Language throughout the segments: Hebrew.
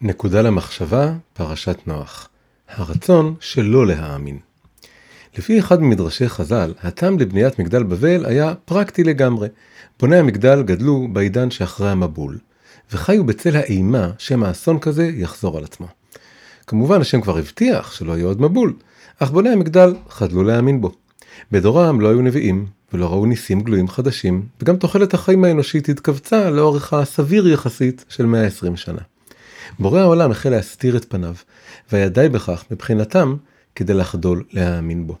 נקודה למחשבה, פרשת נוח. הרצון שלא להאמין. לפי אחד ממדרשי חז"ל, הטעם לבניית מגדל בבל היה פרקטי לגמרי. בוני המגדל גדלו בעידן שאחרי המבול, וחיו בצל האימה שמא אסון כזה יחזור על עצמו. כמובן השם כבר הבטיח שלא יהיה עוד מבול, אך בוני המגדל חדלו להאמין בו. בדורם לא היו נביאים, ולא ראו ניסים גלויים חדשים, וגם תוחלת החיים האנושית התכווצה לאורך הסביר יחסית של 120 שנה. בורא העולם החל להסתיר את פניו, והיה די בכך מבחינתם כדי לחדול להאמין בו.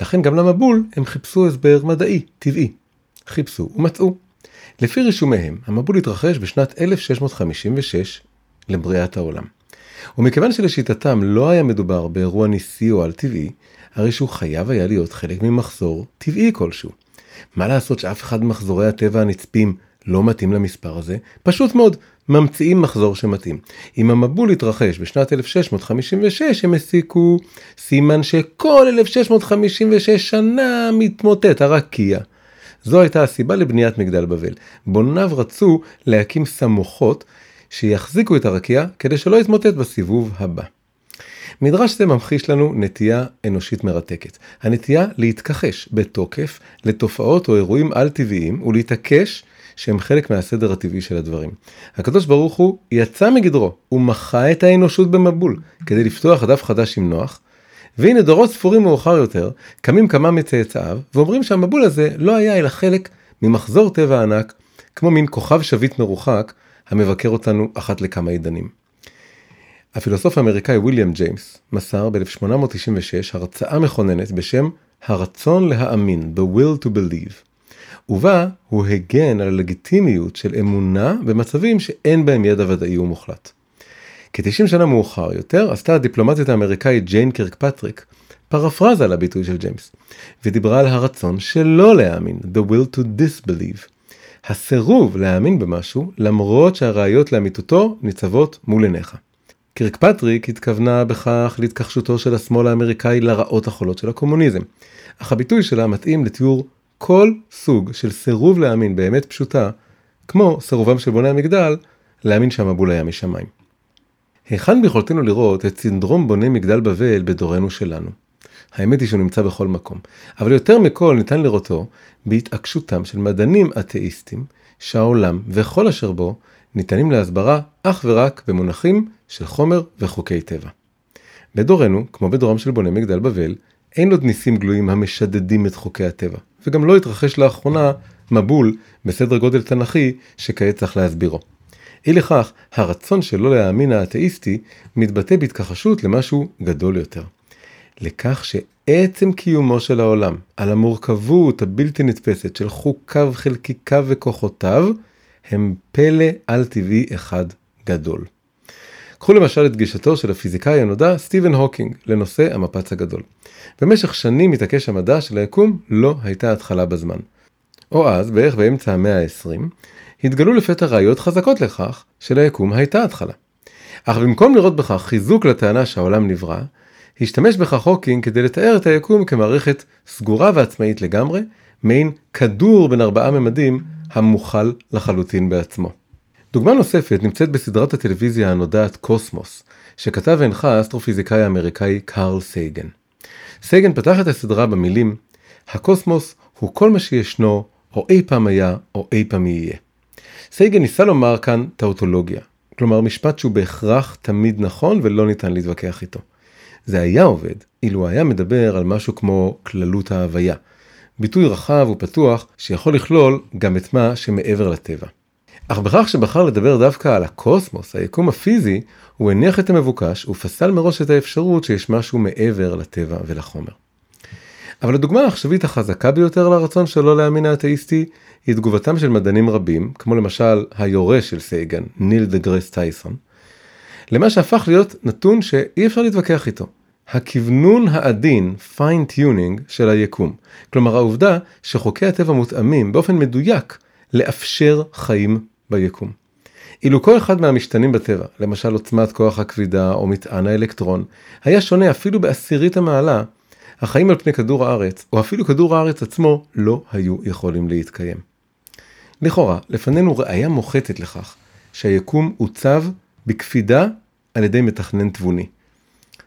לכן גם למבול הם חיפשו הסבר מדעי, טבעי. חיפשו ומצאו. לפי רישומיהם, המבול התרחש בשנת 1656 לבריאת העולם. ומכיוון שלשיטתם לא היה מדובר באירוע ניסי או על טבעי, הרי שהוא חייב היה להיות חלק ממחזור טבעי כלשהו. מה לעשות שאף אחד ממחזורי הטבע הנצפים לא מתאים למספר הזה? פשוט מאוד, ממציאים מחזור שמתאים. אם המבול התרחש בשנת 1656 הם הסיקו סימן שכל 1656 שנה מתמוטט הרקיע. זו הייתה הסיבה לבניית מגדל בבל. בוניו רצו להקים סמוכות שיחזיקו את הרקיע כדי שלא יתמוטט בסיבוב הבא. מדרש זה ממחיש לנו נטייה אנושית מרתקת. הנטייה להתכחש בתוקף לתופעות או אירועים על טבעיים ולהתעקש שהם חלק מהסדר הטבעי של הדברים. הקדוש ברוך הוא יצא מגדרו, הוא מחה את האנושות במבול כדי לפתוח דף חדש עם נוח. והנה דורות ספורים מאוחר יותר, קמים כמה מצאצאיו ואומרים שהמבול הזה לא היה אלא חלק ממחזור טבע ענק, כמו מין כוכב שביט מרוחק המבקר אותנו אחת לכמה עידנים. הפילוסוף האמריקאי ויליאם ג'יימס מסר ב-1896 הרצאה מכוננת בשם הרצון להאמין, The Will to Believe. ובה הוא הגן על הלגיטימיות של אמונה במצבים שאין בהם ידע ודאי ומוחלט. כ-90 שנה מאוחר יותר עשתה הדיפלומטית האמריקאית ג'יין קרקפטריק פרפרזה על הביטוי של ג'יימס, ודיברה על הרצון שלא להאמין, the will to disbelieve. הסירוב להאמין במשהו למרות שהראיות לאמיתותו ניצבות מול עיניך. קירקפטריק התכוונה בכך להתכחשותו של השמאל האמריקאי לרעות החולות של הקומוניזם, אך הביטוי שלה מתאים לתיאור כל סוג של סירוב להאמין באמת פשוטה, כמו סירובם של בוני המגדל, להאמין שהמבול היה משמיים. היכן ביכולתנו לראות את סינדרום בוני מגדל בבל בדורנו שלנו? האמת היא שהוא נמצא בכל מקום, אבל יותר מכל ניתן לראותו בהתעקשותם של מדענים אתאיסטים, שהעולם וכל אשר בו ניתנים להסברה אך ורק במונחים של חומר וחוקי טבע. בדורנו, כמו בדורם של בוני מגדל בבל, אין עוד ניסים גלויים המשדדים את חוקי הטבע, וגם לא התרחש לאחרונה מבול בסדר גודל תנכי שכעת צריך להסבירו. אי לכך, הרצון שלא להאמין האתאיסטי מתבטא בהתכחשות למשהו גדול יותר. לכך שעצם קיומו של העולם, על המורכבות הבלתי נתפסת של חוקיו, חלקיקיו וכוחותיו, הם פלא על טבעי אחד גדול. קחו למשל את גישתו של הפיזיקאי הנודע סטיבן הוקינג לנושא המפץ הגדול. במשך שנים מתעקש המדע של היקום לא הייתה התחלה בזמן. או אז, בערך באמצע המאה ה-20, התגלו לפתע ראיות חזקות לכך שליקום הייתה התחלה. אך במקום לראות בכך חיזוק לטענה שהעולם נברא, השתמש בכך הוקינג כדי לתאר את היקום כמערכת סגורה ועצמאית לגמרי, מעין כדור בין ארבעה ממדים המוכל לחלוטין בעצמו. דוגמה נוספת נמצאת בסדרת הטלוויזיה הנודעת קוסמוס, שכתב והנחה האסטרופיזיקאי האמריקאי קארל סייגן. סייגן פתח את הסדרה במילים הקוסמוס הוא כל מה שישנו, או אי פעם היה, או אי פעם יהיה. סייגן ניסה לומר כאן טאוטולוגיה, כלומר משפט שהוא בהכרח תמיד נכון ולא ניתן להתווכח איתו. זה היה עובד, אילו היה מדבר על משהו כמו כללות ההוויה, ביטוי רחב ופתוח שיכול לכלול גם את מה שמעבר לטבע. אך בכך שבחר לדבר דווקא על הקוסמוס, היקום הפיזי, הוא הניח את המבוקש ופסל מראש את האפשרות שיש משהו מעבר לטבע ולחומר. אבל הדוגמה העכשווית החזקה ביותר לרצון שלא להאמין האתאיסטי היא תגובתם של מדענים רבים, כמו למשל היורש של סייגן, ניל דה גרס טייסון, למה שהפך להיות נתון שאי אפשר להתווכח איתו. הכוונון העדין, fine tuning, של היקום. כלומר העובדה שחוקי הטבע מותאמים באופן מדויק לאפשר חיים ביקום. אילו כל אחד מהמשתנים בטבע, למשל עוצמת כוח הכבידה או מטען האלקטרון, היה שונה אפילו בעשירית המעלה, החיים על פני כדור הארץ, או אפילו כדור הארץ עצמו, לא היו יכולים להתקיים. לכאורה, לפנינו ראיה מוחצת לכך שהיקום עוצב בקפידה על ידי מתכנן תבוני.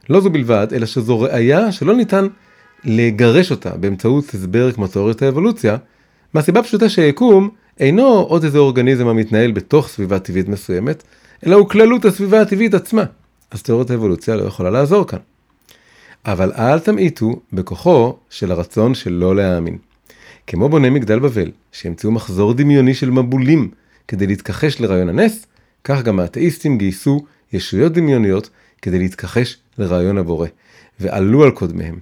לא זו בלבד, אלא שזו ראייה שלא ניתן לגרש אותה באמצעות הסבר כמו תיאוריית האבולוציה, מהסיבה פשוטה שהיקום אינו עוד איזה אורגניזם המתנהל בתוך סביבה טבעית מסוימת, אלא הוא כללות הסביבה הטבעית עצמה. אז תיאוריית האבולוציה לא יכולה לעזור כאן. אבל אל תמעיטו בכוחו של הרצון של לא להאמין. כמו בוני מגדל בבל, שהמצאו מחזור דמיוני של מבולים כדי להתכחש לרעיון הנס, כך גם האתאיסטים גייסו ישויות דמיוניות כדי להתכחש לרעיון הבורא, ועלו על קודמיהם.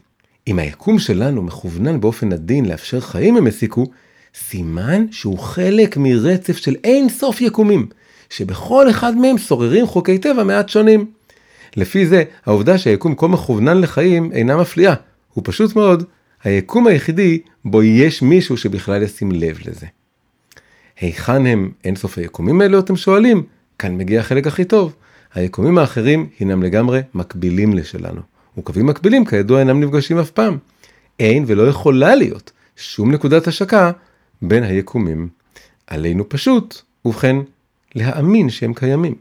אם היקום שלנו מכוונן באופן עדין לאפשר חיים הם הסיקו, סימן שהוא חלק מרצף של אין סוף יקומים, שבכל אחד מהם שוררים חוקי טבע מעט שונים. לפי זה, העובדה שהיקום כה מכוונן לחיים אינה מפליאה, הוא פשוט מאוד היקום היחידי בו יש מישהו שבכלל ישים לב לזה. היכן הם אין סוף היקומים האלו אתם שואלים? כאן מגיע החלק הכי טוב. היקומים האחרים הינם לגמרי מקבילים לשלנו. וקווים מקבילים כידוע אינם נפגשים אף פעם. אין ולא יכולה להיות שום נקודת השקה בין היקומים. עלינו פשוט, ובכן, להאמין שהם קיימים.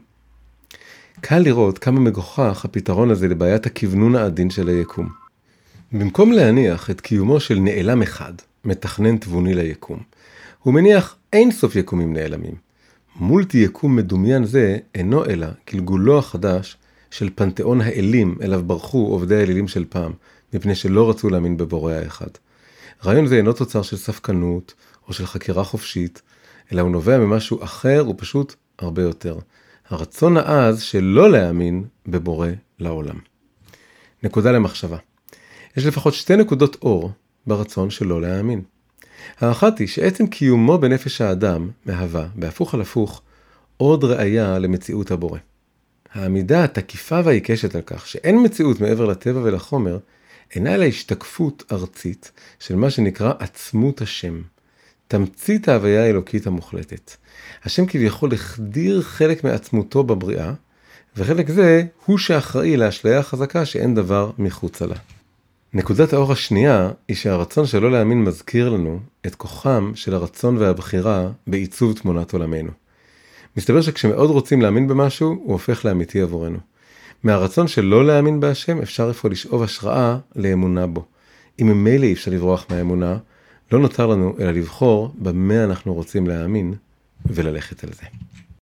קל לראות כמה מגוחך הפתרון הזה לבעיית הכוונון העדין של היקום. במקום להניח את קיומו של נעלם אחד, מתכנן תבוני ליקום, הוא מניח אין סוף יקומים נעלמים. מולטי יקום מדומיין זה אינו אלא גלגולו החדש של פנתיאון האלים אליו ברחו עובדי האלילים של פעם, מפני שלא רצו להאמין בבורא האחד. רעיון זה אינו תוצר של ספקנות או של חקירה חופשית, אלא הוא נובע ממשהו אחר ופשוט הרבה יותר. הרצון העז שלא להאמין בבורא לעולם. נקודה למחשבה. יש לפחות שתי נקודות אור ברצון שלא להאמין. האחת היא שעצם קיומו בנפש האדם מהווה, בהפוך על הפוך, עוד ראייה למציאות הבורא. העמידה התקיפה והעיקשת על כך שאין מציאות מעבר לטבע ולחומר, אינה אלא השתקפות ארצית של מה שנקרא עצמות השם, תמצית ההוויה האלוקית המוחלטת. השם כביכול החדיר חלק מעצמותו בבריאה, וחלק זה הוא שאחראי לאשליה החזקה שאין דבר מחוצה לה. נקודת האור השנייה היא שהרצון שלא להאמין מזכיר לנו את כוחם של הרצון והבחירה בעיצוב תמונת עולמנו. מסתבר שכשמאוד רוצים להאמין במשהו, הוא הופך לאמיתי עבורנו. מהרצון של לא להאמין בהשם אפשר אפוא לשאוב השראה לאמונה בו. אם ממילא אי אפשר לברוח מהאמונה, לא נותר לנו אלא לבחור במה אנחנו רוצים להאמין וללכת על זה.